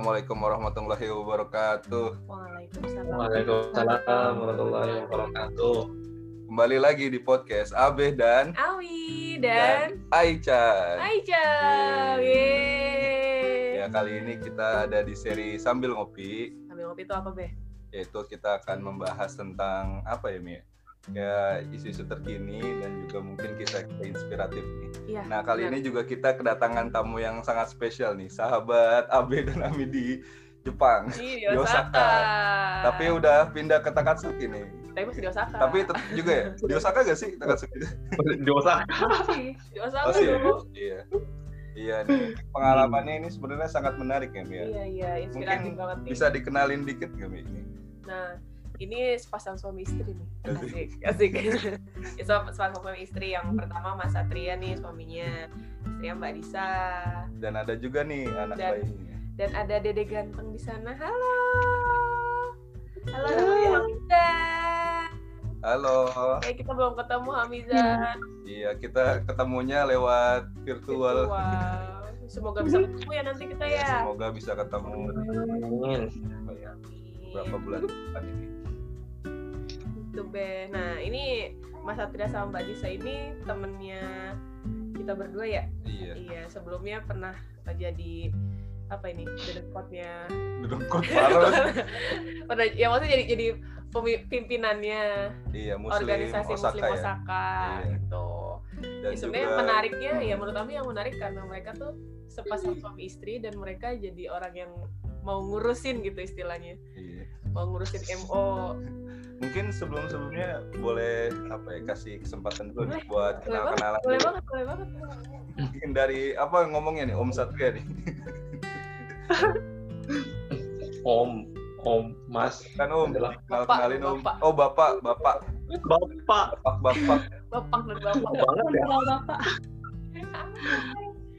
Assalamualaikum warahmatullahi wabarakatuh. Waalaikumsalam. Waalaikumsalam warahmatullahi wabarakatuh. Kembali lagi di podcast Abe dan Awi dan Aicha. Aicha. Yeay. Ya kali ini kita ada di seri sambil ngopi, Sambil ngopi itu apa, Be? yaitu kita akan membahas tentang apa ya Mi? Ya isu-isu terkini dan juga mungkin kisah kita inspiratif nih. Iya. Nah kali benar. ini juga kita kedatangan tamu yang sangat spesial nih, sahabat Abe dan Ami di Jepang. Di Osaka. Osaka. Tapi udah pindah ke Takatsuki nih. Tapi masih di Osaka. Tapi tetap juga ya di Osaka gak sih Takatsuki? Di Osaka. masih di Osaka Oh, sih ya? Iya. Iya nih pengalamannya ini sebenarnya sangat menarik ya Mi. ya. Iya, iya, inspiratif Mungkin banget nih. Bisa dikenalin dikit gak Mi? Ini? Nah, ini sepasang suami istri nih. Asik. Asik. Ya, so- sepasang suami istri yang pertama Mas Satria nih suaminya, istrinya Mbak Disa, Dan ada juga nih anak Dan- bayinya. dan ada Dede ganteng di sana. Halo. Halo, namanya Hamiza. Halo. Kayak kita belum ketemu Hamiza. Iya kita ketemunya lewat virtual. Virtual. Semoga bisa ketemu ya nanti kita ya. Semoga bisa ketemu Amin. ya, beberapa bulan depan ini. Gitu, Be. Nah, ini Mas Satria sama Mbak Disa ini temennya kita berdua ya. Iya. Iya, sebelumnya pernah jadi apa ini? Dedekotnya. Duduk kot parah. pernah ya maksudnya jadi jadi pimpinannya Iya Muslim organisasi Osaka Muslim ya. Osaka Iya. gitu. Dan Ya, sebenarnya juga menariknya ya menurut kami yang menarik karena mereka tuh sepasang suami istri dan mereka jadi orang yang mau ngurusin gitu istilahnya. Iya. Mau ngurusin MO. Mungkin sebelum-sebelumnya boleh apa ya kasih kesempatan dulu nih Boleh, buat kenal-kenalan boleh banget, boleh banget. Mungkin dari apa ngomongnya nih Om Satria nih. Om, Om, Mas, Kan Om, Adalah kenal Bapak, kenalin Om. Bapak. Oh Bapak, Bapak, Bapak. Bapak, Bapak. Bapak dan bapak. Banget ya. bapak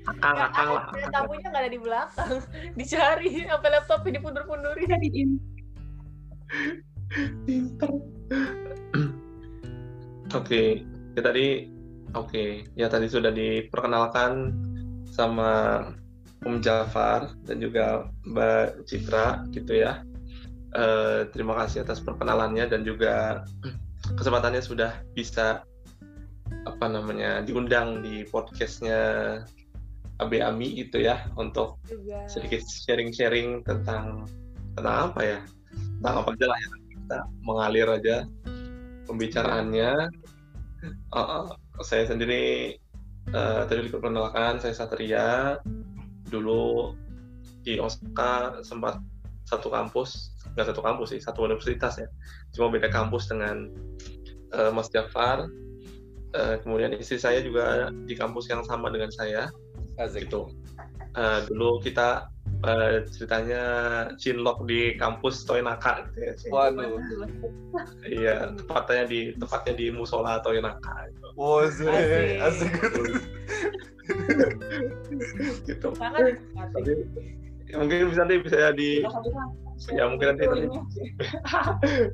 Akang, akang lah. Ada tamunya nggak ada di belakang, dicari sampai laptopnya dipundur-pundurin. jadiin Pinter. Oke, ya tadi oke, ya tadi sudah diperkenalkan sama Om Jafar dan juga Mbak Citra gitu ya. Eh, terima kasih atas perkenalannya dan juga kesempatannya sudah bisa apa namanya diundang di podcastnya Abe Ami gitu ya untuk juga. sedikit sharing-sharing tentang tentang apa ya tentang apa aja lah ya kita mengalir aja pembicaraannya. Uh, uh, saya sendiri uh, tadi diperkenalkan saya Satria. Dulu di Osaka sempat satu kampus nggak satu kampus sih satu universitas ya. Cuma beda kampus dengan uh, Mas Jafar. Uh, kemudian istri saya juga di kampus yang sama dengan saya. Asik. gitu. Eh, dulu kita eh, ceritanya cinlok di kampus Toyonaka gitu ya. Cin. Waduh. Iya, tepatnya di tepatnya di musola Toyonaka gitu. Oh, asik. Asik. asik. gitu. Sangat Tapi mungkin bisa nanti bisa di ya mungkin nanti, nanti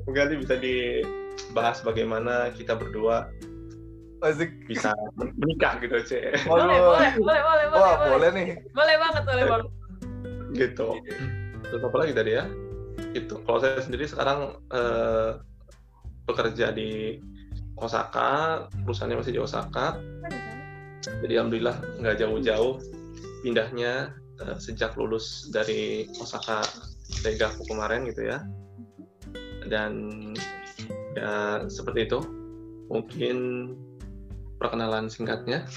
mungkin nanti bisa dibahas bagaimana kita berdua Asik. bisa menikah gitu sih boleh, boleh, boleh, boleh, boleh, Wah, boleh, boleh nih. boleh banget, boleh banget. Gitu. Terus apa lagi tadi ya? Itu kalau saya sendiri sekarang eh, bekerja di Osaka perusahaannya masih di Osaka. Jadi alhamdulillah nggak jauh-jauh pindahnya eh, sejak lulus dari Osaka Daigaku kemarin gitu ya. Dan ya seperti itu. Mungkin perkenalan singkatnya.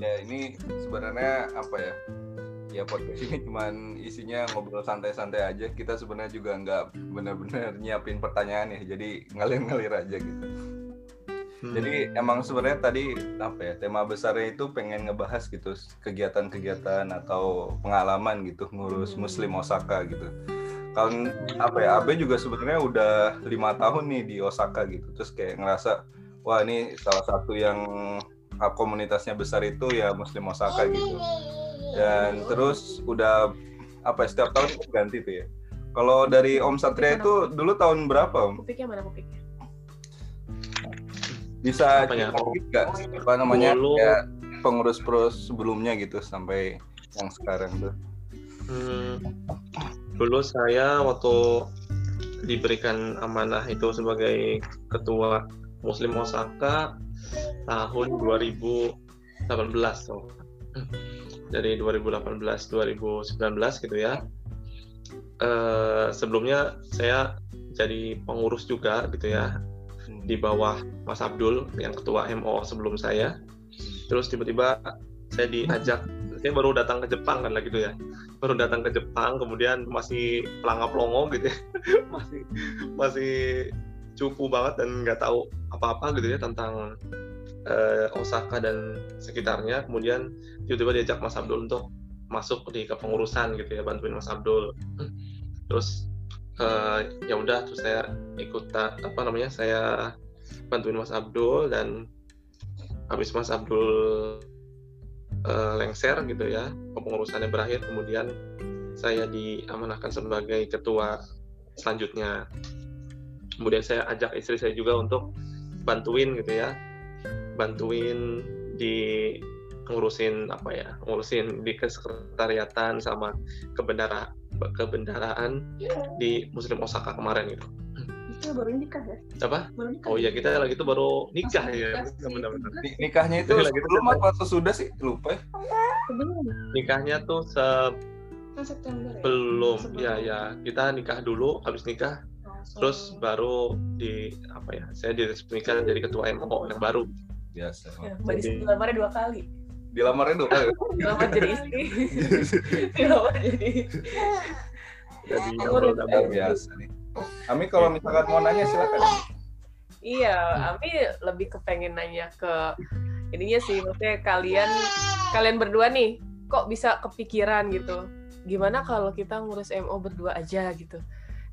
Ya ini sebenarnya apa ya? Ya podcast ini cuman isinya ngobrol santai-santai aja. Kita sebenarnya juga nggak benar-benar nyiapin pertanyaan ya. Jadi ngalir-ngalir aja gitu. Hmm. Jadi emang sebenarnya tadi apa ya? Tema besarnya itu pengen ngebahas gitu kegiatan-kegiatan atau pengalaman gitu ngurus. Muslim Osaka gitu. Kalau apa ya? Abe juga sebenarnya udah lima tahun nih di Osaka gitu. Terus kayak ngerasa wah ini salah satu yang komunitasnya besar itu ya Muslim Osaka gitu. dan terus udah apa ya, setiap tahun itu ganti tuh ya. Kalau dari Om Satria itu dulu tahun berapa Om? Kupiknya mana kupiknya? bisa cerita nggak? Apa namanya Dulu- ya pengurus pengurus sebelumnya gitu sampai yang sekarang tuh. Hmm, dulu saya waktu diberikan amanah itu sebagai ketua Muslim Osaka tahun 2018 tuh. Dari 2018 2019 gitu ya. Eh, sebelumnya saya jadi pengurus juga gitu ya di bawah Mas Abdul yang ketua MO sebelum saya. Terus tiba-tiba saya diajak saya baru datang ke Jepang kan lah gitu ya baru datang ke Jepang kemudian masih pelangap longo gitu ya masih masih cupu banget dan nggak tahu apa-apa gitu ya tentang uh, Osaka dan sekitarnya. Kemudian tiba-tiba diajak Mas Abdul untuk masuk di kepengurusan gitu ya bantuin Mas Abdul. Terus uh, ya udah terus saya ikut apa namanya saya bantuin Mas Abdul dan habis Mas Abdul uh, lengser gitu ya kepengurusannya berakhir. Kemudian saya diamanahkan sebagai ketua selanjutnya. Kemudian saya ajak istri saya juga untuk bantuin gitu ya. Bantuin di ngurusin apa ya ngurusin di kesekretariatan sama kebendara kebendaraan di Muslim Osaka kemarin gitu. Kita baru nikah ya? Apa? Baru nikah. Oh iya kita lagi itu baru nikah ya. benar-benar. Ni- nikahnya itu Lagi itu sebelum apa? sesudah sih? Lupa ya. Nikahnya tuh Kan September ya? Sebelum Sebelum. ya ya. Kita nikah dulu habis nikah terus baru di apa ya saya diresmikan jadi ketua MO yang baru. Biasa. Ya, Mbak Disa dilamarnya dua kali. Dilamarnya dulu kali? Dilamar jadi istri. Dilamar jadi jadi Oh, double udah. luar double biasa nih. Ami kalau misalkan mau nanya silakan. Iya, Ami lebih kepengen nanya ke ininya sih, maksudnya kalian kalian berdua nih, kok bisa kepikiran gitu? Gimana kalau kita ngurus MO berdua aja gitu?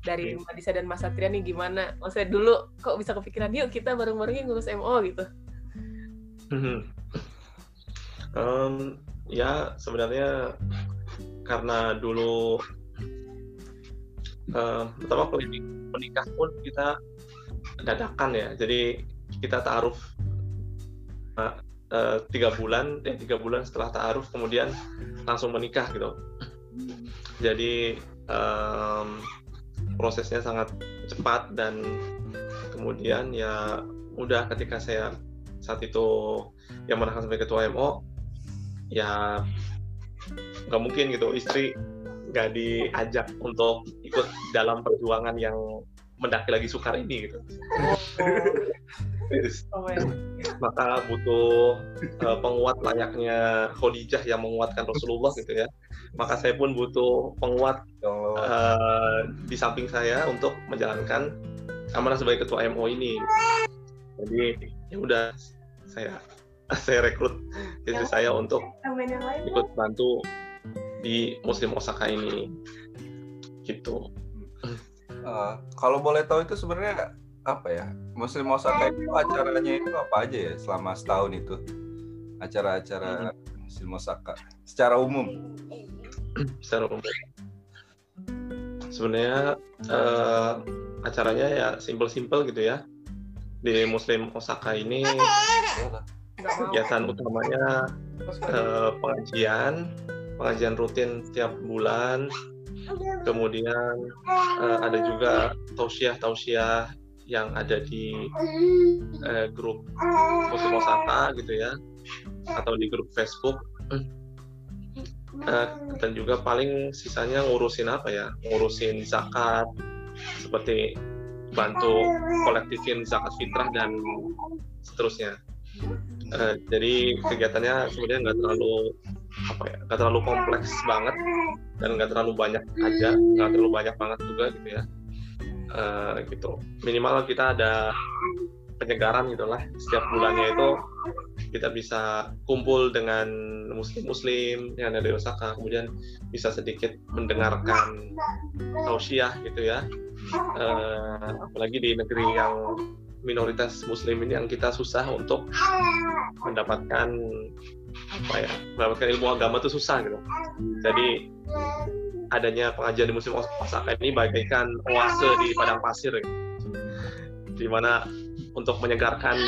Dari Mbak Disa dan Mas Satria nih gimana? Maksudnya dulu kok bisa kepikiran yuk kita bareng-bareng ngurus MO gitu? Em, ya sebenarnya karena dulu em, pertama menikah pun kita dadakan ya. Jadi kita taaruf eh, eh, tiga bulan ya tiga bulan setelah taaruf kemudian langsung menikah gitu. Jadi em, prosesnya sangat cepat dan kemudian ya udah ketika saya saat itu yang menangkan sebagai ketua MO ya nggak mungkin gitu istri nggak diajak untuk ikut dalam perjuangan yang mendaki lagi sukar ini gitu. Oh, ya. maka butuh eh, penguat layaknya Khadijah yang menguatkan Rasulullah gitu ya. Maka saya pun butuh penguat eh, di samping saya untuk menjalankan amanah sebagai ketua MO ini. Jadi ya udah saya saya rekrut istri saya untuk ikut bantu di Muslim Osaka ini. Gitu Kalau boleh tahu itu sebenarnya apa ya? Muslim Osaka itu acaranya itu apa aja ya selama setahun itu? Acara-acara Muslim Osaka secara umum. Secara umum. Sebenarnya eh, acaranya ya simple-simple gitu ya. Di Muslim Osaka ini kegiatan utamanya eh, pengajian pengajian rutin setiap bulan kemudian eh, ada juga tausiah tausiah yang ada di eh, grup Muslim gitu ya atau di grup Facebook. Eh, dan juga paling sisanya ngurusin apa ya? Ngurusin zakat seperti bantu kolektifin zakat fitrah dan seterusnya. Eh, jadi kegiatannya sebenarnya nggak terlalu apa ya nggak terlalu kompleks banget dan nggak terlalu banyak aja nggak terlalu banyak banget juga gitu ya. Eh, gitu. Minimal kita ada penyegaran gitulah. Setiap bulannya itu kita bisa kumpul dengan muslim-muslim yang ada di Osaka kemudian bisa sedikit mendengarkan tausiah gitu ya. Eh, apalagi di negeri yang minoritas muslim ini yang kita susah untuk mendapatkan apa ya mendapatkan ilmu agama itu susah gitu jadi adanya pengajian di musim Osaka ini bagaikan oase di padang pasir gitu. di untuk menyegarkan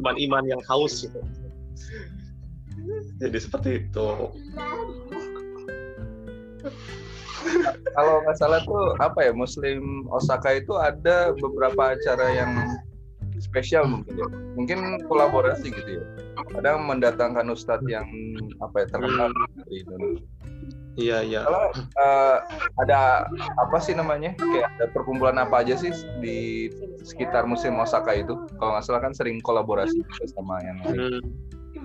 iman-iman yang haus gitu. jadi seperti itu kalau nggak salah tuh apa ya Muslim Osaka itu ada beberapa acara yang spesial mungkin ya. Mungkin kolaborasi gitu ya. Kadang mendatangkan ustadz yang apa ya terkenal dari Indonesia. Iya iya. Kalau uh, ada apa sih namanya? Kayak ada perkumpulan apa aja sih di sekitar musim Osaka itu? Kalau nggak salah kan sering kolaborasi sama yang lain. Hmm,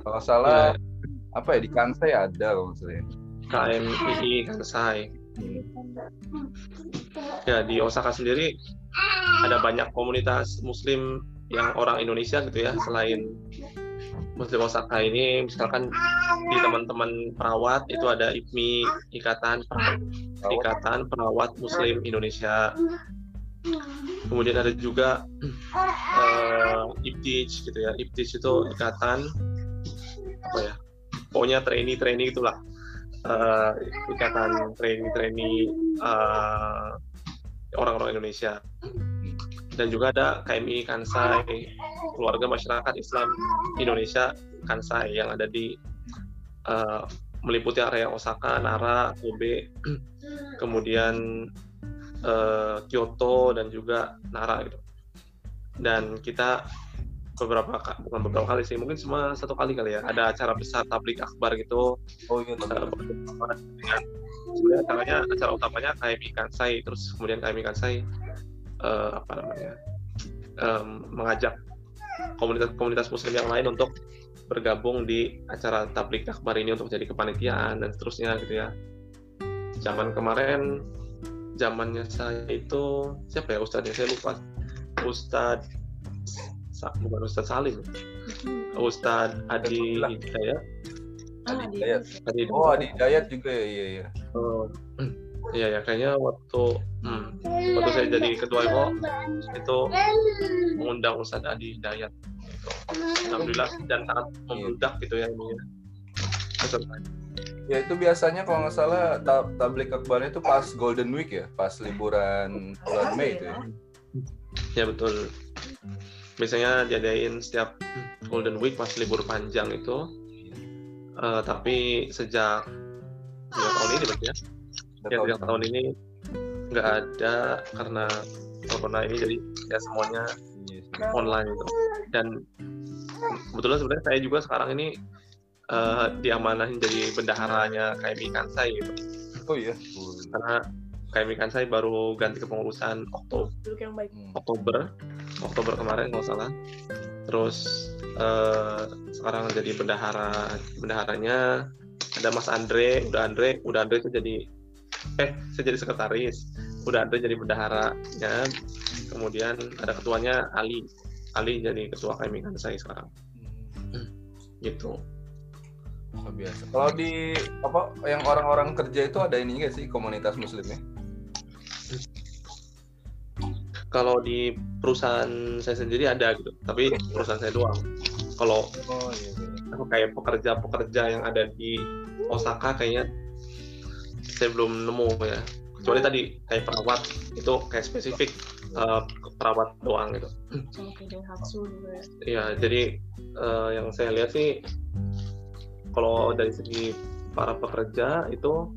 Kalau salah ya, apa ya di Kansai ada kalau nggak salah. ya. KMII Kansai. Hmm. Ya di Osaka sendiri ada banyak komunitas Muslim yang orang Indonesia gitu ya selain Muslim Osaka ini misalkan di teman-teman perawat itu ada IPMI Ikatan Perawat, Ikatan Perawat Muslim Indonesia. Kemudian ada juga eh IPTIJ gitu ya. IPTIJ itu ikatan apa ya pokoknya trainee trainee itulah Eh, ikatan trainee trainee eh, orang-orang Indonesia dan juga ada KMI Kansai keluarga masyarakat Islam Indonesia Kansai yang ada di eh, meliputi area Osaka, Nara, Kobe, kemudian eh, Kyoto dan juga Nara gitu. Dan kita beberapa ka- bukan beberapa kali sih mungkin cuma satu kali kali ya. Ada acara besar tablik akbar gitu. Oh iya dengan sebenarnya acaranya acara utamanya KMI Kansai terus kemudian KMI Kansai eh, apa namanya em, mengajak komunitas-komunitas muslim yang lain untuk bergabung di acara tablik akbar ini untuk jadi kepanitiaan dan seterusnya gitu ya. Zaman kemarin zamannya saya itu siapa ya ustadznya saya lupa. Ustadz Sa- bukan Ustadz Salim Ustadz Adi Hidayat. Adi Hidayat. Adi Oh Adi Dayat juga ya iya iya. Oh, iya ya kayaknya waktu hmm, waktu saya jadi ketua IMO itu mengundang Ustadz Adi Hidayat. Gitu. Alhamdulillah dan sangat membludak gitu ya ini. ya. Ya itu biasanya kalau nggak salah ta- tablik akbarnya itu pas Golden Week ya, pas liburan bulan Mei itu ya. Ya betul. Biasanya diadain setiap Golden Week pas libur panjang itu. Eh, tapi sejak dua tahun ini berarti ya. Ya tahu. sejak tahun ini nggak ada karena corona ini jadi ya semuanya Iya sih. online gitu. Dan kebetulan sebenarnya saya juga sekarang ini eh, diamanahin jadi bendaharanya KMI Kansai gitu. Oh iya. Karena KMI Kansai baru ganti kepengurusan Oktober, yang. Hmm. Oktober, Oktober kemarin kalau salah. Terus eh, sekarang jadi bendahara, bendaharanya ada Mas Andre, udah Andre, udah Andre itu jadi eh saya jadi sekretaris, udah Andre jadi bendaharanya. Kemudian ada ketuanya Ali, Ali jadi ketua KMI Kansai sekarang. Hmm. gitu Luar biasa. Kalau di apa yang orang-orang kerja itu ada ini nggak sih komunitas muslimnya? kalau di perusahaan saya sendiri ada gitu tapi perusahaan saya doang kalau Oh iya. iya. kayak pekerja-pekerja yang ada di Osaka kayaknya saya belum nemu ya kecuali tadi kayak perawat itu kayak spesifik eh, perawat doang gitu ya. ya jadi eh, yang saya lihat sih kalau dari segi para pekerja itu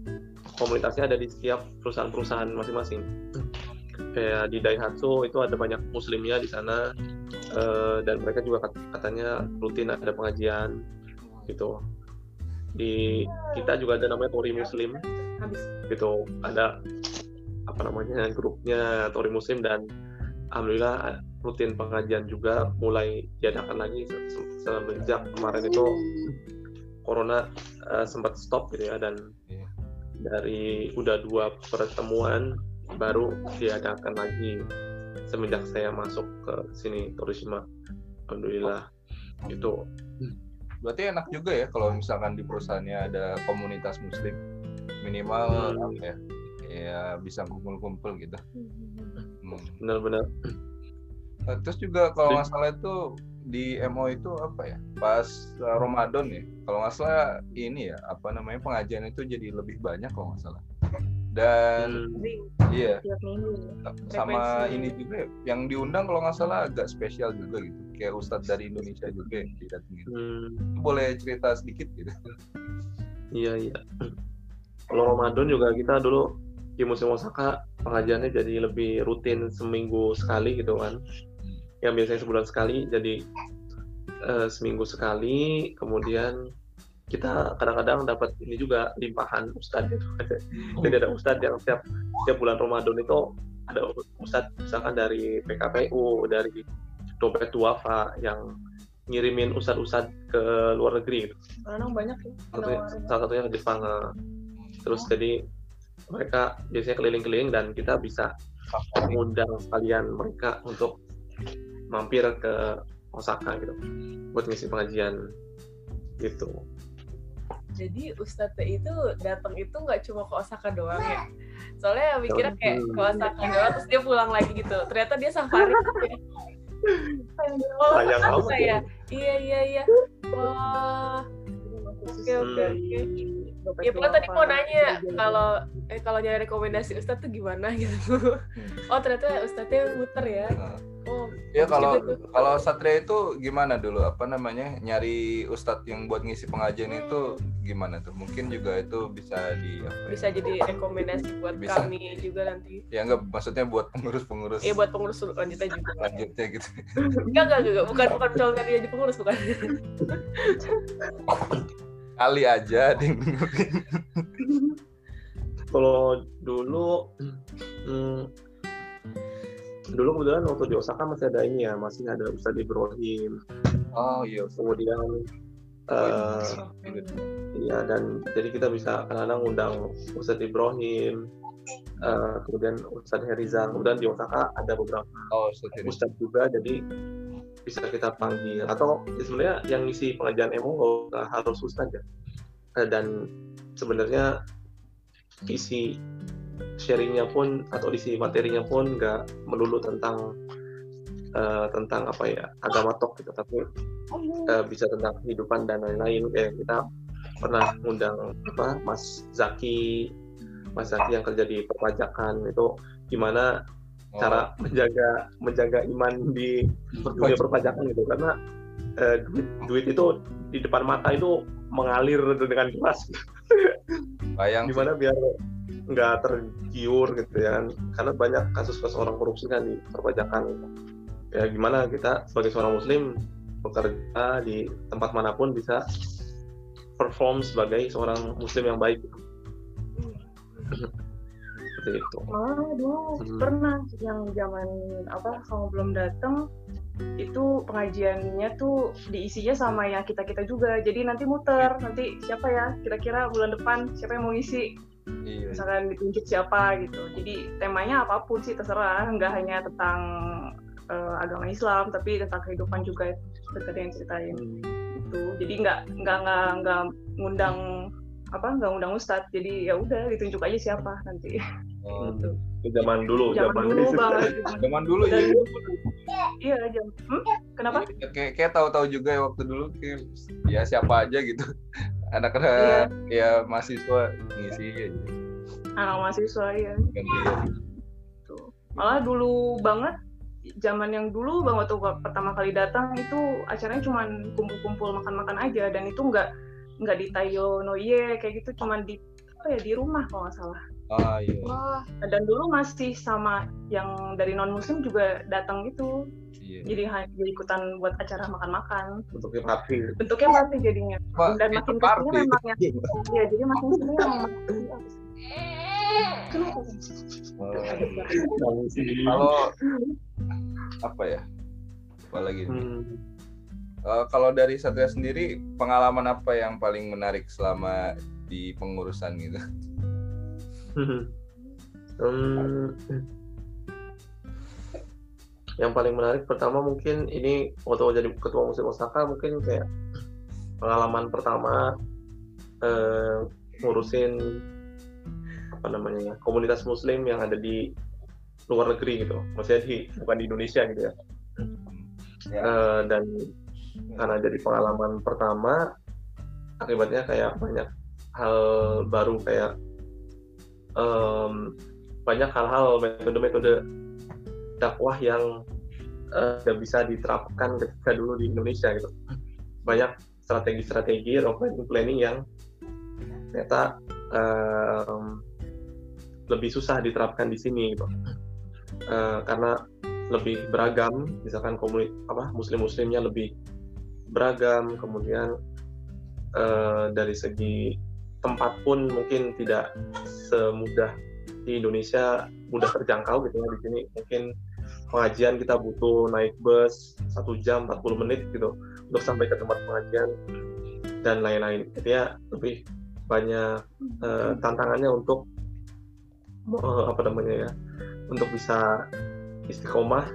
komunitasnya ada di setiap perusahaan-perusahaan masing-masing. Kayak di Daihatsu itu ada banyak muslimnya di sana eh, dan mereka juga kat- katanya rutin ada pengajian gitu. Di kita juga ada namanya Tori Muslim Habis. gitu. Ada apa namanya grupnya Tori Muslim dan alhamdulillah rutin pengajian juga mulai diadakan lagi se- se- semenjak kemarin itu corona eh, sempat stop gitu ya dan Iya. dari udah dua pertemuan baru diadakan lagi semenjak saya masuk ke sini Torishima alhamdulillah itu Berarti enak juga ya kalau misalkan di perusahaannya ada komunitas muslim minimal Hmm. apa ya? Ya bisa kumpul-kumpul gitu. Hmm. benar-benar Nah, Terus juga kalau nggak salah itu di MO itu apa ya? Pas uh, Ramadan ya. Kalau nggak salah ini ya apa namanya pengajian itu jadi lebih banyak kalau nggak salah. Dan Hmm, iya minggu. sama Frekuensi. ini juga ya, yang diundang kalau nggak salah agak spesial juga gitu. Kayak Ustadz dari Indonesia juga yang didatengin. hmm, Boleh cerita sedikit gitu? iya iya kalau Ramadan juga kita dulu di musim Osaka pengajiannya jadi lebih rutin seminggu sekali gitu kan yang biasanya sebulan sekali jadi uh, seminggu sekali kemudian kita kadang-kadang dapat ini juga limpahan ustadz gitu jadi ada ustadz yang setiap setiap bulan Ramadan itu ada ustadz misalkan dari PKPU dari dompet duafa yang ngirimin ustadz-ustadz ke luar negeri gitu. Orang banyak ya. Salah satunya ke Jepang. Terus jadi mereka biasanya keliling-keliling dan kita bisa mengundang sekalian mereka untuk mampir ke Osaka gitu buat ngisi pengajian gitu. Jadi Ustadz itu datang itu nggak cuma ke Osaka doang ya. Soalnya mikirnya kayak ke Osaka doang terus dia pulang lagi gitu. Ternyata dia safari gitu ya. Oh, saya. ya. Iya iya iya. Wah. Oke oke Hmm. oke. Ya pokoknya tadi mau nanya kalau eh kalau nyari rekomendasi Ustadz tuh gimana gitu. Oh ternyata Ustadznya muter ya. Oh. Ya kalau tuh. kalau Satria itu gimana dulu apa namanya nyari ustadz yang buat ngisi pengajian itu gimana tuh? Mungkin juga itu bisa di apa ya? bisa jadi rekomendasi buat Bisa. kami juga nanti. Ya enggak maksudnya buat pengurus-pengurus Iya buat pengurus lanjutnya juga. lanjutnya gitu. Enggak enggak enggak bukan bukan calon jadi pengurus bukan. Kali aja dengerin. Kalau dulu hmm, dulu kebetulan waktu di Osaka masih ada ini ya, masih ada Ustadz Ibrahim. Oh iya. Kemudian eh Iya dan jadi kita bisa kadang-kadang undang Ustadz Ibrahim, eh, kemudian Ustadz Herizal, kemudian di Osaka ada beberapa Oh. Ustadz juga, jadi bisa kita panggil. Atau ya sebenarnya yang ngisi pengajian emo nggak harus Ustadz ya. Eh, dan sebenarnya isi sharingnya pun atau isi materinya pun nggak melulu tentang eh, tentang apa ya agama tok gitu, tapi eh, bisa tentang kehidupan dan lain-lain. Kayak kita pernah ngundang apa Mas Zaki Mas Zaki yang kerja di perpajakan itu gimana Oh, cara menjaga menjaga iman di dunia perpajakan gitu karena eh, duit, duit itu di depan mata itu mengalir dengan deras bayang sih. gimana biar nggak tergiur gitu ya kan karena banyak kasus-kasus orang korupsi kan di perpajakan gitu. ya gimana kita sebagai seorang muslim bekerja di tempat mana pun bisa perform sebagai seorang muslim yang baik gitu. Seperti itu malah dulu Hmm. pernah yang zaman apa kamu belum datang itu pengajiannya tuh diisinya sama yang kita kita juga. Jadi nanti muter nanti siapa ya kira-kira bulan depan siapa yang mau ngisi? Iya. misalkan ditunjuk siapa gitu. Jadi temanya apa pun sih terserah. Nggak hanya tentang eh, agama Islam tapi tentang kehidupan juga seperti yang ceritain. Gitu. Jadi nggak nggak nggak nggak ngundang apa nggak ngundang ustadz jadi ya udah ditunjuk aja siapa nanti Oh, gitu Itu zaman dulu zaman dulu banget zaman dulu ya. Iya jam hmm? kenapa Iya, Kayak kayak tahu-tahu juga ya waktu dulu kayak ya siapa aja gitu. Iya. Anak-anak ya mahasiswa ngisi aja anak mahasiswa ya gitu. malah dulu banget zaman yang dulu banget tuh pertama kali datang itu acaranya cuman kumpul-kumpul makan-makan aja dan itu nggak nggak di Tayo Noye kayak gitu cuman di apa ya di rumah kalau nggak salah Ah iya. Wah, dan dulu masih sama yang dari non muslim juga datang gitu Iya. jadi hanya jadi ikutan buat acara makan-makan bentuknya party bentuknya party jadinya Pak, dan itu makin party. ke sini memang yang iya jadi makin ke sini memang makin kalau apa ya? Apa lagi? nih? Hmm. Eh, kalau dari Satria sendiri pengalaman apa yang paling menarik selama di pengurusan gitu? Hmm, yang paling menarik pertama mungkin ini waktu jadi ketua muslim Osaka mungkin kayak pengalaman pertama eh, ngurusin apa namanya ya komunitas muslim yang ada di luar negeri gitu maksudnya di bukan di Indonesia gitu ya Ya. Eh, dan karena jadi pengalaman pertama akibatnya kayak banyak hal baru kayak em, banyak hal-hal metode-metode dakwah yang nggak bisa diterapkan ketika dulu di Indonesia gitu banyak strategi-strategi atau planning planning yang ternyata um, lebih susah diterapkan di sini gitu. Uh, karena lebih beragam, misalkan komunitas apa muslim-muslimnya lebih beragam, kemudian uh, dari segi tempat pun mungkin tidak semudah di Indonesia mudah terjangkau gitu ya. Di sini mungkin pengajian kita butuh naik bus satu jam 40 menit gitu untuk sampai ke tempat pengajian dan lain-lain jadi ya. Lebih banyak uh, tantangannya untuk uh, apa namanya ya untuk bisa istiqomah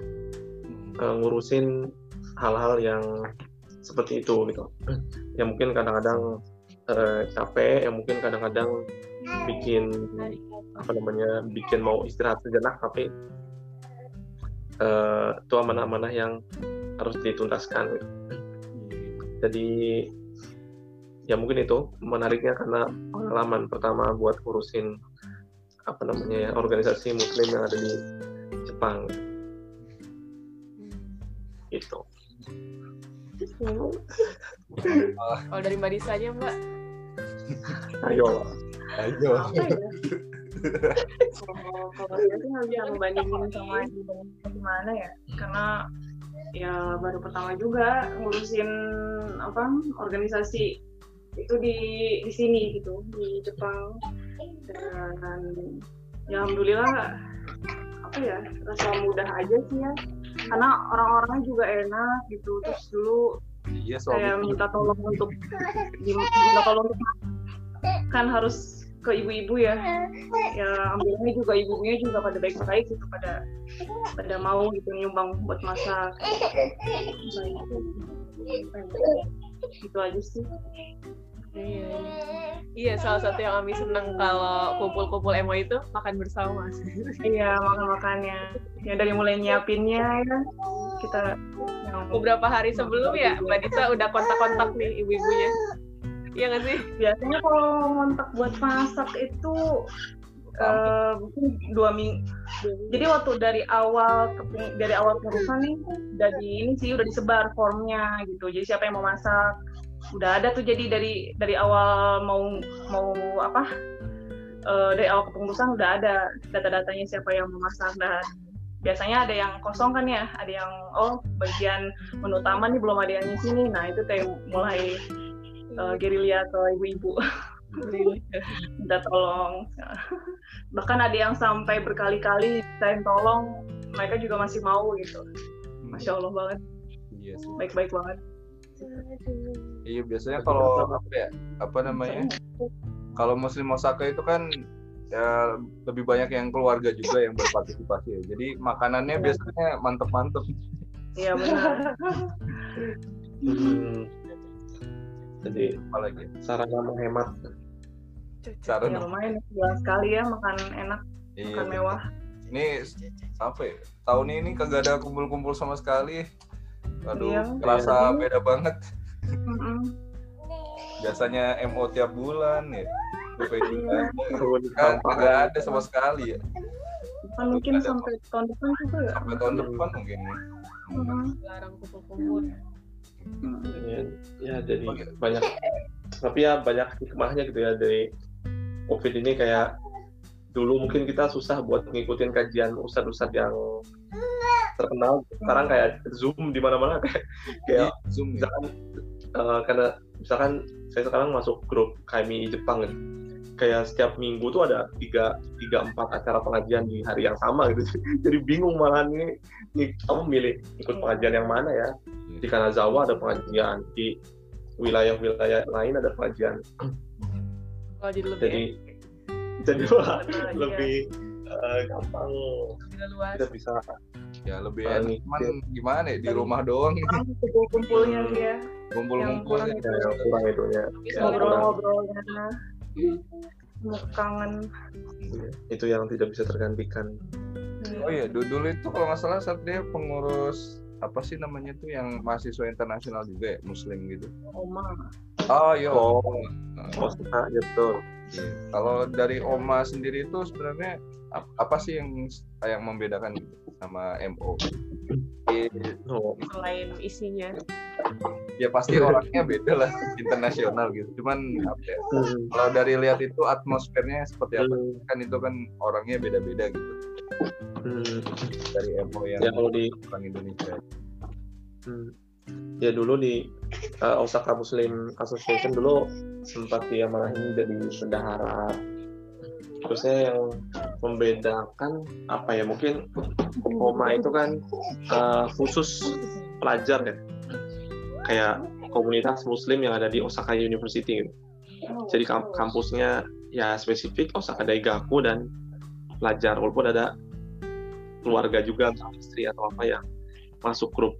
uh, ngurusin hal-hal yang seperti itu gitu. Yang mungkin kadang-kadang uh, capek yang mungkin kadang-kadang bikin apa namanya bikin mau istirahat sejenak tapi uh, itu amanah-amanah yang harus dituntaskan gitu. jadi ya mungkin itu menariknya karena pengalaman pertama buat urusin apa namanya ya organisasi muslim yang ada di Jepang. Gitu oh dari Mbak Disa aja Mbak. Ayo. Ayo. Ya? Kalau kalau saya sih nggak bisa membandingin sama gimana ya? Karena ya baru pertama juga ngurusin apa organisasi itu di di sini gitu di Jepang. Dan ya alhamdulillah apa ya rasa mudah aja sih ya. Karena orang-orangnya juga enak gitu. Terus dulu iya saya soal minta tolong untuk minta tolong untuk kan harus ke ibu-ibu ya. Ya ambilnya juga ibunya juga pada baik-baik gitu pada pada mau gitu nyumbang buat masak. Gitu aja sih Iya, iya. Iya, salah satu yang Ami seneng kalau kumpul-kumpul emo itu makan bersama. iya makan makannya ya dari mulai nyiapinnya ya kita Beberapa hari sebelum ya, Mbak Disa udah kontak-kontak nih ibu-ibunya. Iya nggak sih? biasanya kalau ngontak buat masak itu eh, mungkin dua minggu jadi waktu dari awal dari awal pengurusan nih udah di ini sih udah disebar formnya gitu jadi siapa yang mau masak udah ada tuh jadi dari dari awal mau mau apa eh, dari awal kepengurusan udah ada data-datanya siapa yang mau masak dan biasanya ada yang kosong kan ya ada yang oh bagian menu utama nih belum ada yang ngisi nih. Nah itu kayak mulai eh, gerilya ke ibu-ibu. Minta tolong. Bahkan ada yang sampai berkali-kali saya tolong mereka juga masih mau gitu. Masya allah banget. Iya baik-baik banget iya biasanya kalau apa ya? Apa namanya? Kalau muslim Osaka itu kan ya lebih banyak yang keluarga juga yang berpartisipasi ya. jadi makanannya biasanya mantep-mantep. Iya benar. Hmm. jadi apalagi? sarana menghemat. Cara ya lumayan bulan sekali ya makan enak iya makan mewah. Ini apa ya tahun ini kagak ada kumpul-kumpul sama sekali aduh Iya. kerasa beda banget. Mm-mm. biasanya MO tiap bulan ya. Juga Tahun kan kagak ada sama sekali ya. Kan mungkin sampai tahun depan juga ya? Sampai tahun depan mungkin. Larang kumpul-kumpul. Mm-mm. ya, ya jadi banyak. Tapi ya banyak hikmahnya gitu ya dari covid ini kayak dulu mungkin kita susah buat ngikutin kajian ustadz-ustadz yang terkenal sekarang kayak zoom di mana-mana kayak kayak zoom ya. misalkan eh, karena misalkan saya sekarang masuk grup KMI Jepang gitu. kayak setiap minggu tuh ada tiga tiga empat acara pengajian di hari yang sama gitu jadi bingung malah nih nih kamu milih ikut pengajian yang mana ya di Kanazawa ada pengajian di wilayah-wilayah lain ada pengajian Kalau jadi lebih jadi jadi Iya. lebih eh, gampang luas. kita bisa ya lebih enak cuman gimana ya di rumah doang. kumpul-kumpulnya sih ya. Kumpul-kumpul kurang ya. ya, yang kurang Bisa Ya, ngobrol-ngobrolnya. Kangen. Itu yang tidak bisa tergantikan. Oh iya du- dulu itu kalau nggak salah saat dia pengurus apa sih namanya tuh yang mahasiswa internasional juga ya muslim gitu. Oma. Oh iya Oh. Oh gitu. Iya. kalau dari Oma sendiri itu sebenarnya ap- apa sih yang yang membedakan gitu sama MO oh, selain isinya. ya pasti orangnya beda lah internasional gitu cuman apa ya, kalau dari lihat itu atmosfernya seperti apa Hmm. kan itu kan orangnya beda-beda gitu Hmm. dari MO yang Ya kalau di orang Indonesia Hmm. Ya dulu di uh, Osaka Muslim Association dulu sempat dia marahin jadi bendahara. Terusnya yang membedakan apa ya mungkin Oma itu kan uh, khusus pelajar ya, kayak komunitas Muslim yang ada di Osaka University. Gitu. Jadi kamp- kampusnya ya spesifik Osaka Daigaku dan pelajar walaupun ada keluarga juga misalnya istri atau apa yang masuk grup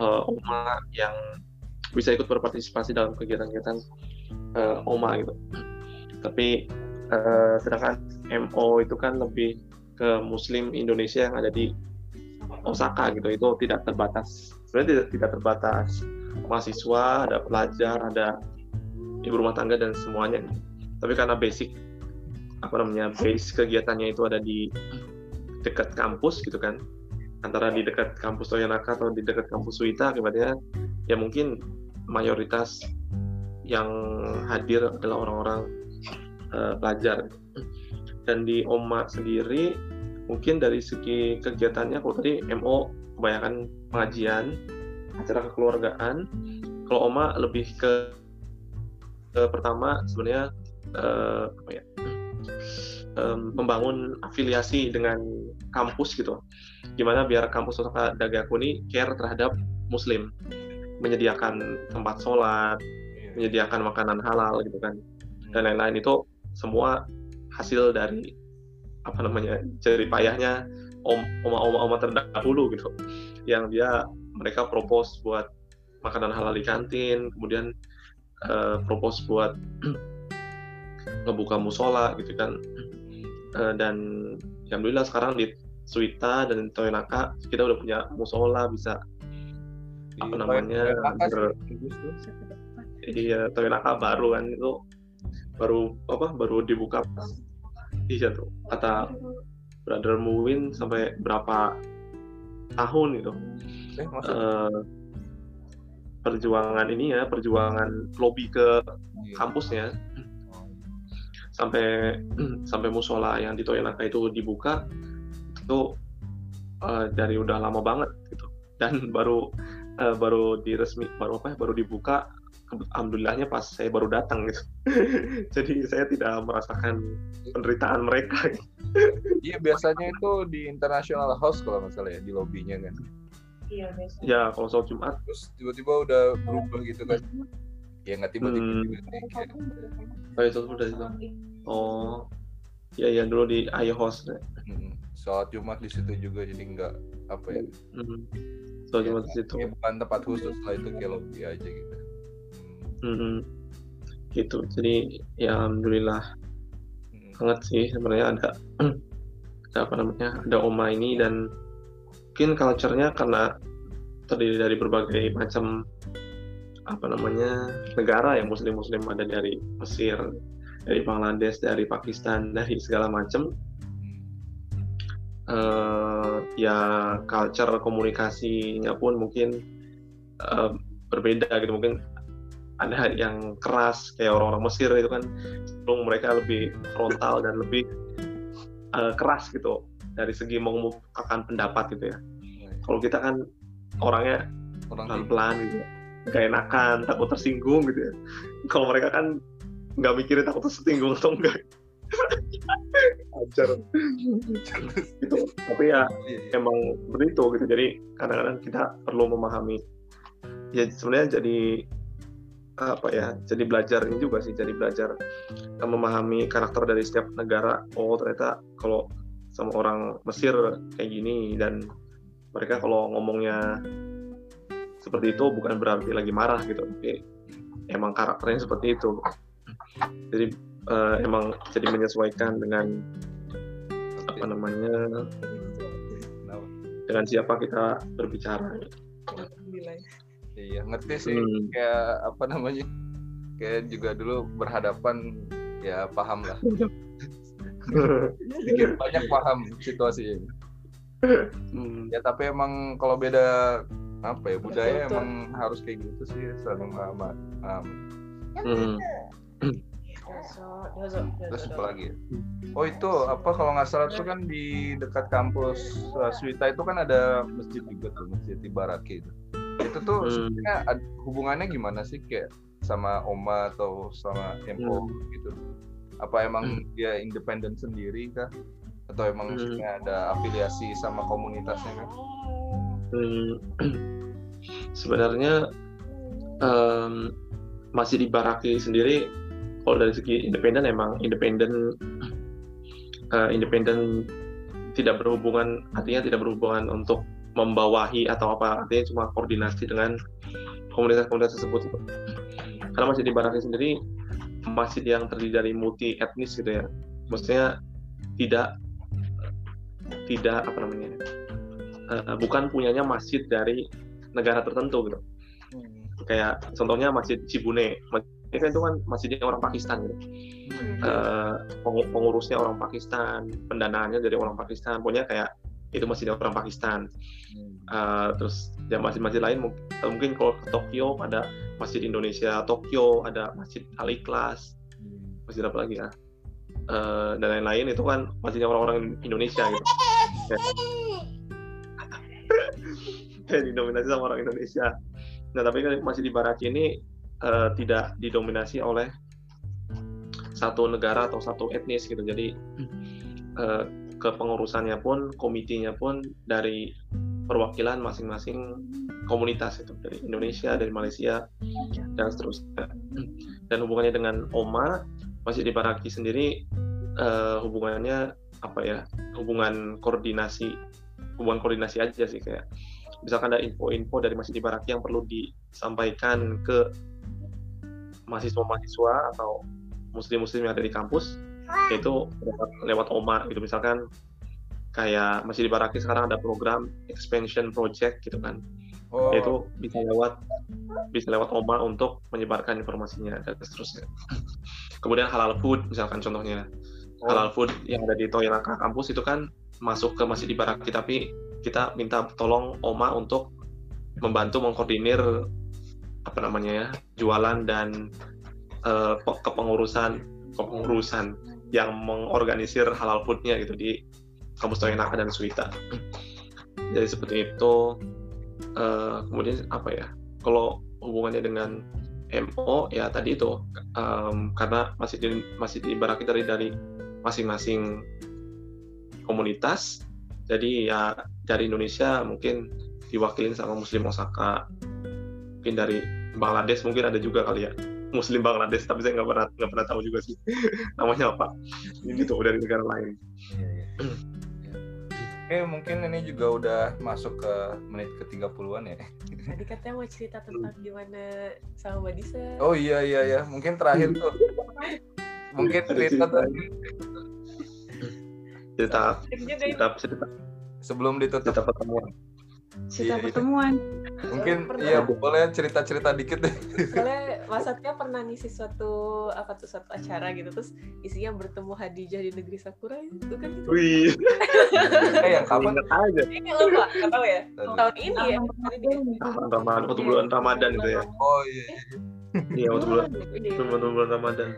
eh, OMA yang bisa ikut berpartisipasi dalam kegiatan-kegiatan eh, OMA gitu. Tapi eh, sedangkan MO itu kan lebih ke Muslim Indonesia yang ada di Osaka gitu. Itu tidak terbatas. Sebenarnya tidak, tidak terbatas mahasiswa, ada pelajar, ada ibu rumah tangga dan semuanya. Tapi karena basic apa namanya base kegiatannya itu ada di dekat kampus gitu kan antara di dekat kampus Toyonaka atau di dekat kampus Suita akibatnya ya mungkin mayoritas yang hadir adalah orang-orang eh, pelajar. Dan di OMA sendiri mungkin dari segi kegiatannya kalau tadi MO kebanyakan pengajian acara kekeluargaan. Kalau OMA lebih ke, ke pertama sebenarnya eh, apa ya em, membangun afiliasi dengan kampus gitu. Gimana biar kampus Osaka Dagaku ini care terhadap muslim. Menyediakan tempat sholat menyediakan makanan halal gitu kan. Dan lain-lain. Itu semua hasil dari apa namanya jerih payahnya om oma oma oma terdahulu gitu. Yang dia mereka propose buat makanan halal di kantin kemudian eh, propose buat ngebuka musola gitu kan. Eh, dan alhamdulillah sekarang di Suita dan Toyonaka kita udah punya musola bisa apa namanya, ber- iya Toyonaka baru kan itu baru apa baru dibuka iya tuh. Kata Brother Muwin sampai berapa tahun gitu. Eh, eh, perjuangan ini ya perjuangan lobby ke kampusnya. Sampai sampai musola yang di Toyonaka itu dibuka itu eh, dari udah lama banget gitu. Dan baru eh, baru diresmi baru apa ya, baru dibuka alhamdulillahnya pas saya baru datang gitu. Jadi saya tidak merasakan penderitaan mereka. Iya biasanya itu di International House kalau nggak salah ya di lobbynya kan? Iya, biasa. ya kalau soal Jumat. Terus tiba-tiba udah berubah gitu kan? Ya nggak tiba-tiba Hmm. juga sih kayak oh udah itu oh ya ya dulu di iHost ya. hmm, sholat Jumat di situ juga jadi nggak apa ya? Hmm. soal Jumat di situ. Ya, bukan tempat khusus lah itu kayak lobby aja gitu Hmm, gitu. Jadi ya alhamdulillah. Hmm. banget sih sebenarnya ada ada apa namanya ada oma ini dan mungkin culture-nya karena terdiri dari berbagai macam apa namanya negara yang muslim-muslim ada dari Mesir dari Bangladesh dari Pakistan dari segala macam. Eh, ya culture komunikasinya pun mungkin eh, berbeda gitu. Mungkin ada yang keras kayak orang-orang Mesir itu kan cenderung mereka lebih frontal dan lebih eh, keras gitu dari segi mengemukakan pendapat gitu ya. Kalau kita kan orangnya orang pelan-pelan gitu, gak enakan, takut tersinggung gitu ya. Kalau mereka kan nggak mikirin takut tersinggung atau enggak. Ajar. gitu. Tapi ya Iya, iya. emang begitu gitu jadi kadang-kadang kita perlu memahami ya sebenarnya jadi apa ya jadi belajar ini juga sih jadi belajar eh, memahami karakter dari setiap negara. Oh ternyata kalau sama orang Mesir kayak gini dan mereka kalau ngomongnya seperti itu bukan berarti lagi marah gitu. Tapi emang karakternya seperti itu. Jadi eh, emang jadi menyesuaikan dengan apa namanya dengan siapa kita berbicara. Iya ngerti sih Hmm. kayak apa namanya kayak juga dulu berhadapan ya paham lah sedikit banyak paham situasinya Hmm, ya tapi emang kalau beda apa ya budaya Betul, emang harus kayak gitu sih saling memahami. Hmm. Dozo, Terus apa lagi ya? Oh itu apa kalau nggak salah itu kan di dekat kampus uh, Swita itu kan ada masjid juga tuh masjid Ibaraki itu. Itu tuh Hmm. hubungannya gimana sih kayak sama Oma atau sama MO Hmm. gitu? Apa emang dia independen sendiri kah? Atau emang Hmm. ada afiliasi sama komunitasnya kan? Hmm, sebenarnya em, masih di Baraki sendiri kalau dari segi independen emang independen eh, independen tidak berhubungan artinya tidak berhubungan untuk membawahi atau apa artinya cuma koordinasi dengan komunitas-komunitas tersebut. Karena masih di Baraki sendiri masjid yang terdiri dari multi etnis gitu ya. Maksudnya tidak tidak apa namanya eh, bukan punyanya masjid dari negara tertentu gitu. Kayak contohnya masjid Cibune. Masjid itu kan masjidnya orang Pakistan gitu. Eh, pengu- pengurusnya orang Pakistan pendanaannya dari orang Pakistan. Pokoknya kayak itu masjidnya orang Pakistan. Eh, terus ya masjid-masjid lain mungkin, mungkin kalau ke Tokyo ada masjid Indonesia Tokyo ada masjid Al Ikhlas masjid apa lagi ya? Eh, dan lain-lain itu kan masjidnya orang-orang Indonesia gitu. Kayak didominasi sama orang Indonesia. Nah tapi kan masjid di Baraki ini eh, tidak didominasi oleh satu negara atau satu etnis gitu. Jadi eh, kepengurusannya pun komitinya pun dari perwakilan masing-masing komunitas itu dari Indonesia dari Malaysia dan seterusnya. Dan hubungannya dengan Oma masjid di Baraki sendiri eh, hubungannya apa ya hubungan koordinasi hubungan koordinasi aja sih kayak misalkan ada info-info dari masjid di Baraki yang perlu disampaikan ke mahasiswa-mahasiswa atau muslim-muslim yang ada di kampus itu lewat, lewat OMA gitu. Misalkan kayak masjid di Baraki sekarang ada program expansion project gitu kan. Oh, itu bisa lewat bisa lewat OMA untuk menyebarkan informasinya dan seterusnya. Kemudian halal food misalkan contohnya. Oh. halal food yang ada di Toyonaka kampus itu kan masuk ke masjid di Baraki tapi kita minta tolong OMA untuk membantu mengkoordinir apa namanya ya jualan dan pe- kepengurusan kepengurusan yang mengorganisir halal foodnya gitu di kampus Toyonaka dan Suita jadi seperti itu. Eh, kemudian apa ya? Kalau hubungannya dengan MO ya tadi itu em, karena masih di, masih diibaraki dari dari masing-masing komunitas. Jadi ya dari Indonesia mungkin diwakilin sama Muslim Osaka. Mungkin dari Bangladesh mungkin ada juga kali ya Muslim Bangladesh tapi saya nggak pernah nggak pernah tahu juga sih namanya apa gitu dari negara lain Iya, iya. Oke, mungkin ini juga udah masuk ke menit ke 30-an ya. Tadi katanya mau cerita tentang gimana sama Mbak Disa. Oh iya iya ya, mungkin terakhir tuh. Mungkin cerita tuh cerita ini. cerita cerita, sebelum ditutup. cerita pertemuan Cerita Iya, iya. pertemuan. Mungkin Pernah. iya boleh cerita-cerita dikit deh. Soalnya Mas Satya pernah ngisi suatu apa tuh suatu acara gitu terus isinya bertemu Hadijah di negeri Sakura itu kan gitu. wih Eh yang kapan? ingat aja Ini lupa, nggak tahu ya. Aduh. Tahun ini ya. Tahun. Ramadan waktu bulan Ramadan itu ya Oh iya. iya. iya waktu bulan bulan bulan Ramadan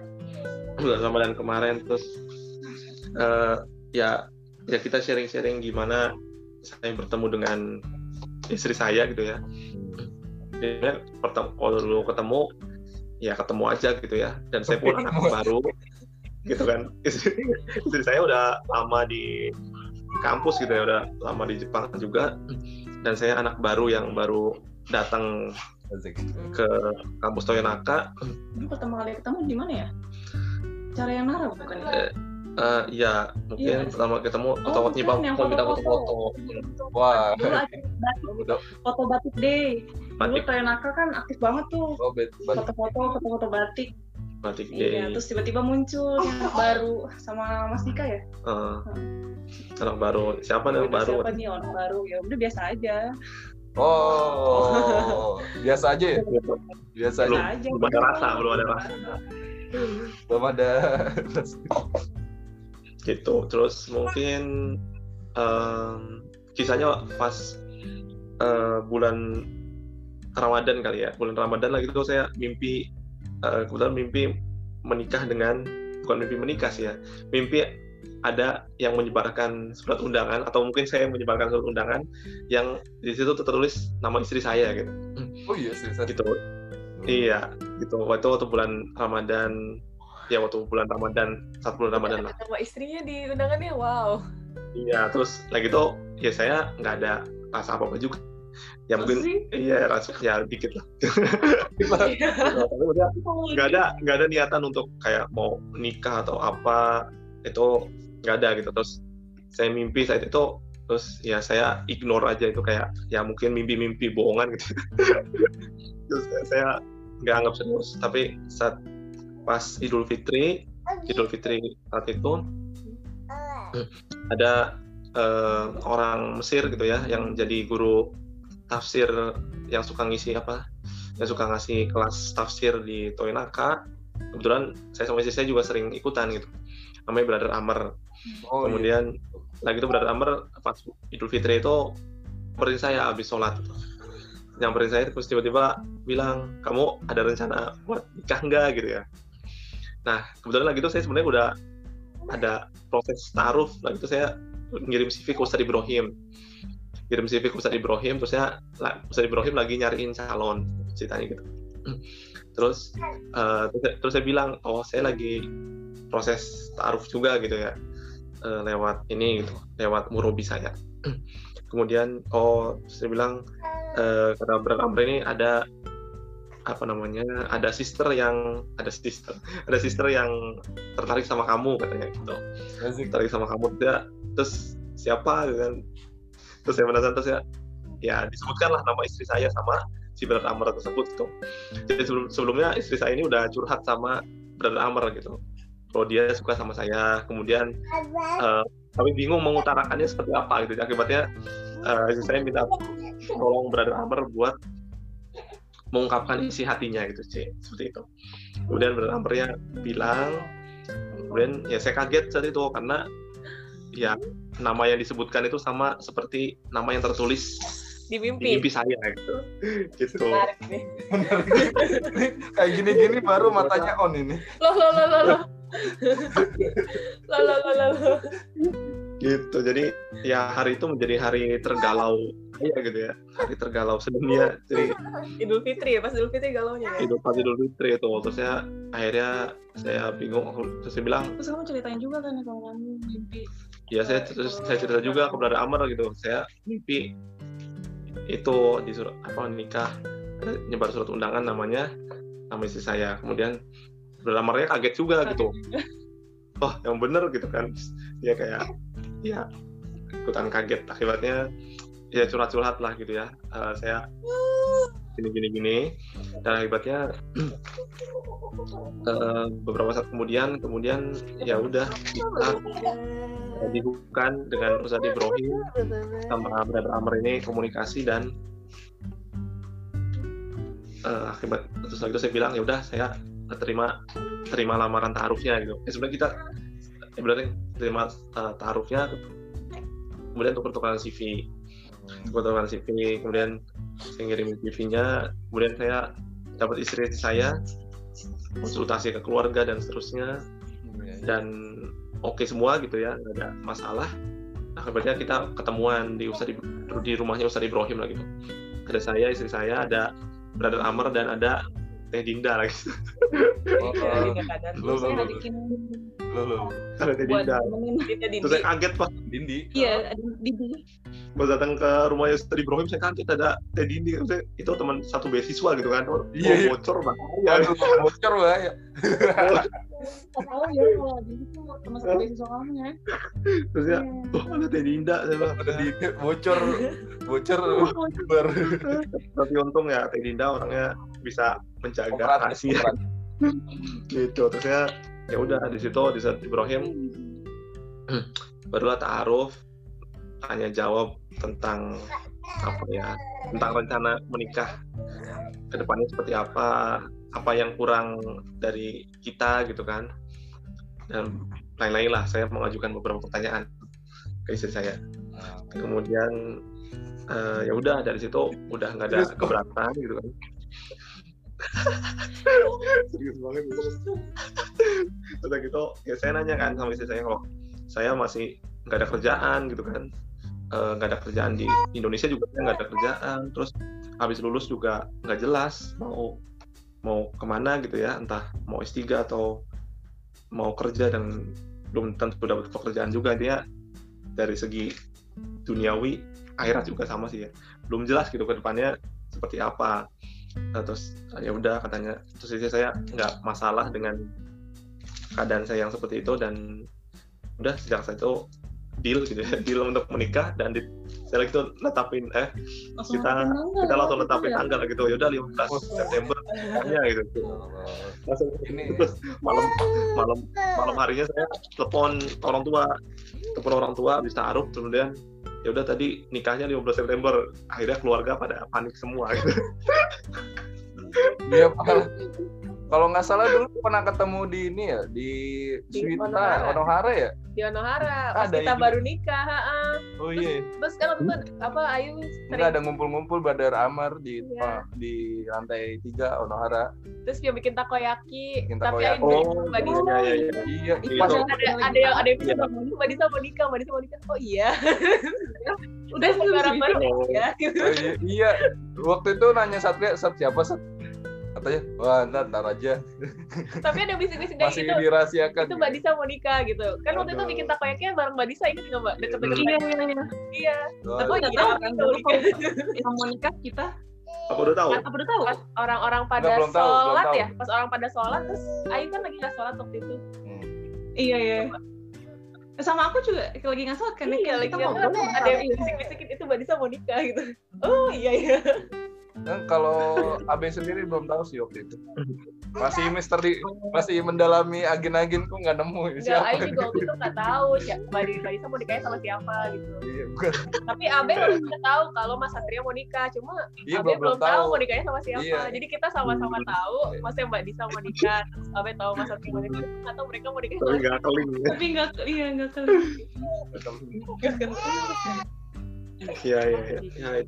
bulan Ramadan kemarin terus eh, ya ya kita sharing-sharing gimana saya bertemu dengan istri saya gitu ya. Dia pertama kalau dulu ketemu ya ketemu aja gitu ya. Dan saya pun anak baru gitu kan. Istri, istri saya udah lama di kampus gitu ya udah lama di Jepang juga. Dan saya anak baru yang baru datang ke kampus Toyonaka. Ini pertama kali ketemu di mana ya? Cara yang Nara bukan? Ya? Eh, ya mungkin Iya. pertama ketemu Oh, atau nyipang bukan, yang minta foto-foto. Wah. Dulu batik, foto batik deh. Dulu batik Toyonaka kan aktif banget tuh. oh bet bet. Foto-foto, foto-foto batik. batik Iya, day terus tiba-tiba muncul yang anak baru sama Mas Dika ya. Eh, anak baru siapa yang baru Siapa nih orang baru? Ya udah biasa aja. Oh, biasa aja ya? Biasa Belum. aja. aja. belum ada rasa, belum ada rasa. Belum ada. gitu. Terus mungkin em, kisahnya pas eh, bulan Ramadan kali ya. Bulan Ramadan lagi itu saya mimpi eh, kebetulan mimpi menikah dengan bukan mimpi menikah sih ya. Mimpi ada yang menyebarkan surat undangan atau mungkin saya yang menyebarkan surat undangan yang di situ tertulis nama istri saya gitu. Oh iya seriusan. gitu. Iya gitu. Waktu waktu bulan Ramadan ya waktu bulan Ramadan saat bulan Ramadan lah. Sama istrinya di undangannya, wow. iya terus lagi itu ya saya nggak ada rasa apa apa juga. Ya mungkin iya rasa ya dikit lah. Tapi udah nggak ada nggak ada niatan untuk kayak mau nikah atau apa itu nggak ada gitu. Terus saya mimpi saat itu terus ya saya ignore aja itu kayak ya mungkin mimpi-mimpi bohongan gitu. Terus saya- saya nggak anggap serius tapi saat pas Idul Fitri Idul Fitri saat itu ada eh, orang Mesir gitu ya yang jadi guru tafsir yang suka ngisi apa yang suka ngasih kelas tafsir di Toinaka. Kebetulan saya sama istri saya juga sering ikutan gitu. Namanya Brother Amr. Oh iya. kemudian lagi itu Brother Amr pas Idul Fitri itu nyamperin saya habis sholat. Gitu. nyamperin saya terus tiba-tiba bilang kamu ada rencana buat nikah nggak? gitu ya nah kebetulan lagi itu saya sebenarnya udah ada proses taruh. Lagi itu saya ngirim CV ke Ustadz Ibrahim. Kirim CV ke Ustadz Ibrahim terus saya Ustadz Ibrahim lagi nyariin calon ceritanya gitu. Terus eh, terus, saya- bilang oh saya lagi proses taruh juga gitu ya eh, lewat ini gitu lewat murobi saya. Kemudian oh saya bilang eh, kata Amr ini ada apa namanya ada sister yang ada sister ada sister yang tertarik sama kamu katanya gitu. Asik. tertarik sama kamu dia terus siapa gitu kan. Terus saya penasaran terus ya ya disebutkanlah nama istri saya sama si Brother Amr tersebut gitu. Jadi sebelum sebelumnya istri saya ini udah curhat sama Brother Amr gitu. Kalau dia suka sama saya kemudian eh, tapi bingung mengutarakannya seperti apa gitu. Akibatnya eh, istri saya minta tolong Brother Amr buat mengungkapkan isi hatinya gitu sih seperti itu kemudian Brother Amr-nya bilang kemudian ya saya kaget saat itu karena ya nama yang disebutkan itu sama seperti nama yang tertulis Di di mimpi. mimpi saya gitu gitu Menarik nih. Kayak gini-gini baru matanya on ini. Loh, loh, loh, loh, loh. Loh, loh, loh, loh, loh. Gitu. Jadi ya hari itu menjadi hari tergalau ya gitu ya. Hari tergalau sedunia. Jadi Idul Fitri ya, pas Idul Fitri galaunya ya. Idul Fitri Idul Fitri itu. Terus saya akhirnya saya bingung. Terus saya bilang Terus kamu ceritain juga kan kalau kamu mimpi? ya saya terus saya cerita juga kepada Amar gitu. Saya mimpi itu disuruh apa nikah. Nyebar surat undangan namanya nama istri saya. Kemudian Brother Amarnya kaget juga gitu. Wah yang bener gitu kan. Dia kayak ya ikutan kaget. Akibatnya ya curhat-curhat lah gitu ya. Eh, saya gini gini gini. Dan akibatnya eh, beberapa saat kemudian kemudian ya udah kita dibukukan dengan Ustadz Ibrahim sama Brother Amr ini komunikasi dan eh, akibat terus itu saya bilang ya udah saya terima terima lamaran taarufnya gitu. Ya, sebenarnya kita sebenarnya terima eh, taarufnya kemudian untuk pertukaran CV pertukaran CV kemudian saya ngirim CV-nya kemudian saya dapat istri saya konsultasi ke keluarga dan seterusnya. Dan oke semua gitu ya nggak ada masalah. Akibatnya kita ketemuan di Ustadz Ib- di rumahnya Ustadz Ibrahim lah gitu. Ada saya istri saya ada Brother Amr dan ada Teh Dinda lagi Oh, Ya. Lo, lo, saya bikin lo, lo. ada Teh Dinda. Dindi. terus saya kaget pas Dindi. iya ada di di pas datang ke rumahnya Ustadz Ibrahim saya kaget ada Teh Dindi. Maksudnya, itu teman satu beasiswa gitu kan. Oh, Iya, iya. bocor bahaya Aduh, bocor bahaya. tahu ya kalau di situ teman satu beasiswa kamu ya. Terus ya oh ada Teh Dinda saya bilang. Ada bocor, bocor, bar. tapi untung ya Teh Dinda orangnya bisa menjaga rahasia. gitu terus ya ya udah di situ di saat Ibrahim barulah taaruf tanya jawab tentang apa ya tentang rencana menikah ke depannya seperti apa apa yang kurang dari kita gitu kan. Dan lain-lain lah saya mengajukan beberapa pertanyaan ke istri saya. Kemudian eh, ya udah dari situ udah nggak ada keberatan gitu kan udah gitu ya saya nanya kan sama istri saya kalau saya masih nggak ada kerjaan gitu kan. Eh, nggak ada kerjaan di Indonesia juga nggak ada kerjaan. Terus habis lulus juga nggak jelas mau mau ke mana gitu ya. Entah mau S3 atau mau kerja dan belum tentu dapat pekerjaan juga. Dia dari segi duniawi akhirat juga sama sih ya. Belum jelas gitu ke depannya seperti apa Nah, terus ya udah katanya. Terus istri saya nggak masalah dengan keadaan saya yang seperti itu dan udah sejak saya itu deal gitu ya deal untuk menikah dan di, saya tuh netapin eh Langsung kita tanggal, kita langsung gitu netapin ya. tanggal gitu. Ya udah 15 September ya gitu. Langsung Ini terus malam malam malam harinya saya telepon orang tua telepon orang tua habis taruh kemudian ya udah tadi nikahnya 15 September akhirnya keluarga pada panik semua gitu. Iya, kalau nggak salah dulu pernah ketemu di ini ya di Di Swita Onohara. Onohara ya. di Onohara pas Ada kita ini. baru nikah ha-ha. Oh iya. terus kan waktu itu apa Ayu Enggak sering ada ngumpul-ngumpul Badar Amar di Iya. di lantai tiga Onohara. terus dia bikin takoyaki Bikin tapi takoyaki. Ayu Oh, Mbak Disa iya, iya, iya. Iya, Itu pas tuh. ada ada yang ada yang bisa Mbak Disa mau nikah Mbak Disa mau nikah oh iya udah sekarang sih? baru Oh. ya Oh, iya, iya. Waktu itu nanya Satria, Sat siapa Sat? Katanya, wah ntar, ntar aja. tapi ada bisik-bisik dari Masih itu dirahasiakan. itu Mbak Disa mau nikah gitu kan waktu itu Aduh. bikin takoyaki bareng Mbak Disa ingat nggak Mbak deket-deket Iya, iya, iya. iya tapi nggak iya tahu kan, mau dulu nikah Yang mau nikah kita, Aku udah tahu. apa udah tahu? pas orang-orang pada Nggak, tahu, sholat tahu. ya pas orang pada sholat terus Ayu kan lagi nggak sholat waktu itu hmm. Iya, iya. Sama aku juga lagi nggak salah kan iya lagi kita ngobrol sholat, ada yang bisik-bisikin itu Mbak Disa mau nikah gitu oh iya iya Dan kalau AB sendiri belum tahu sih waktu itu. Masih misteri, masih mendalami agen-agen kok nggak nemu Nggak, siapa. Ayu juga waktu itu nggak tahu siapa Disa mau nikahnya sama siapa gitu Iya, bukan. tapi Abe udah tahu kalau Mas Satria mau nikah cuma Iya, Abe belum, tahu tahu. mau nikahnya sama siapa Iya. jadi kita sama-sama tahu maksudnya Mbak Disa mau nikah terus Abe tahu Mas Satria mau nikah atau mereka mau nikah Tapi sama nggak keling. Tapi nggak, iya nggak kali. Iya, iya, iya.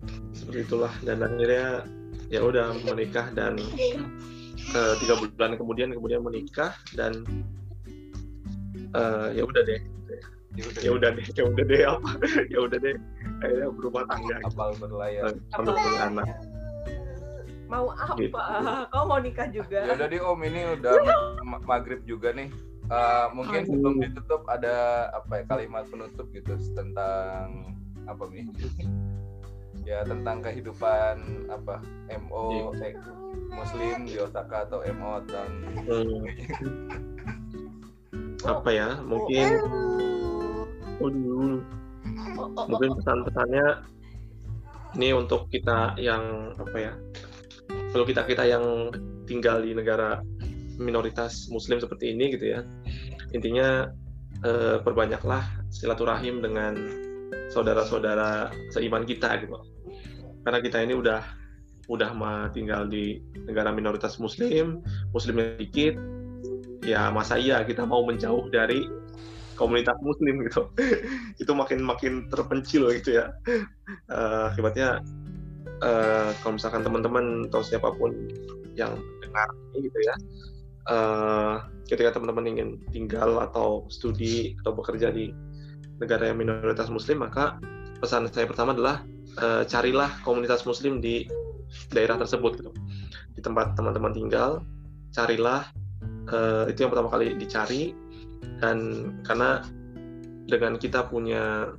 Ya, seperti itulah. Dan akhirnya ya udah menikah dan eh, tiga bulan kemudian kemudian menikah dan eh, ya udah deh. Ya udah deh. ya udah deh apa? Ya udah deh. Akhirnya berumah tangga. Apal berlayar. sampai punya anak mau apa? Gitu. kau mau nikah juga? Ya udah deh Om, ini udah ma- maghrib juga nih. Eh, mungkin Aduh. sebelum ditutup ada apa ya kalimat penutup gitu tentang apa nih? Ya tentang kehidupan apa MO eh, Muslim di Osaka atau MO dan Hmm, apa ya mungkin Waduh, Oh, oh, oh, mungkin pesan-pesannya ini untuk kita yang apa ya kalau kita kita yang tinggal di negara minoritas muslim seperti ini gitu ya intinya eh, perbanyaklah silaturahim dengan saudara-saudara seiman kita gitu karena kita ini udah udah tinggal di negara minoritas muslim muslimnya dikit ya masa iya kita mau menjauh dari komunitas muslim gitu. Itu makin makin terpencil gitu ya. Eh, akibatnya eh, kalau misalkan teman-teman atau siapa pun yang dengar gitu ya eh, ketika teman-teman ingin tinggal atau studi atau bekerja di negara yang minoritas muslim maka pesan saya pertama adalah eh, carilah komunitas muslim di daerah tersebut gitu. Di tempat teman-teman tinggal carilah eh, itu yang pertama kali dicari. Dan karena dengan kita punya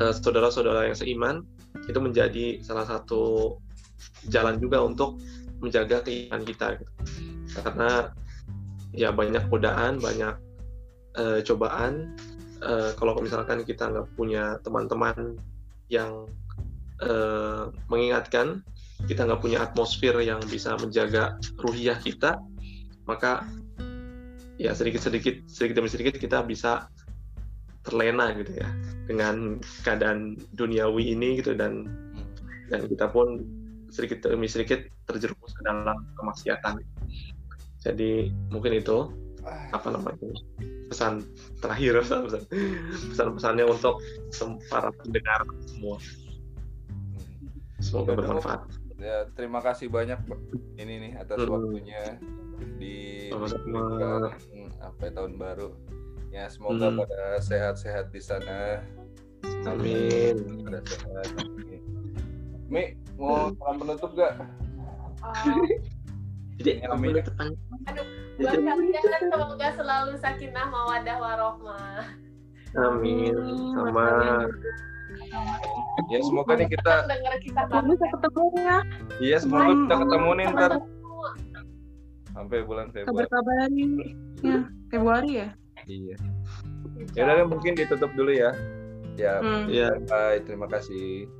eh, saudara-saudara yang seiman itu menjadi salah satu jalan juga untuk menjaga keimanan kita gitu. karena ya banyak godaan banyak eh, cobaan. Eh, kalau misalkan kita nggak punya teman-teman yang eh, mengingatkan kita nggak punya atmosfer yang bisa menjaga ruhiyah kita maka ya sedikit-sedikit sedikit demi sedikit kita bisa terlena gitu ya dengan keadaan duniawi ini gitu dan dan kita pun sedikit demi sedikit terjerumus ke dalam kemaksiatan. Jadi mungkin itu apa namanya pesan terakhir pesan pesan-pesannya untuk sem- para pendengar semua semoga bermanfaat Ya, terima kasih banyak ini nih atas Hmm. waktunya di Sama-sama. di- apa ya, tahun baru. Ya semoga Hmm. pada sehat-sehat di sana. amin Pada sehat. Mi, mau salam penutup gak? Jadi Amin. depan Buat kalian semoga selalu sakinah mawadah warohmah. amin sama Ya semoga nih kita, dengar kita Kamu bisa ketemu ya, iya semoga kita ketemu nih ntar sampai bulan Februari. kabar-kabarin ya Februari ya. Iya. Ya udah mungkin ditutup dulu ya. Ya, Hmm. ya bye. Terima kasih.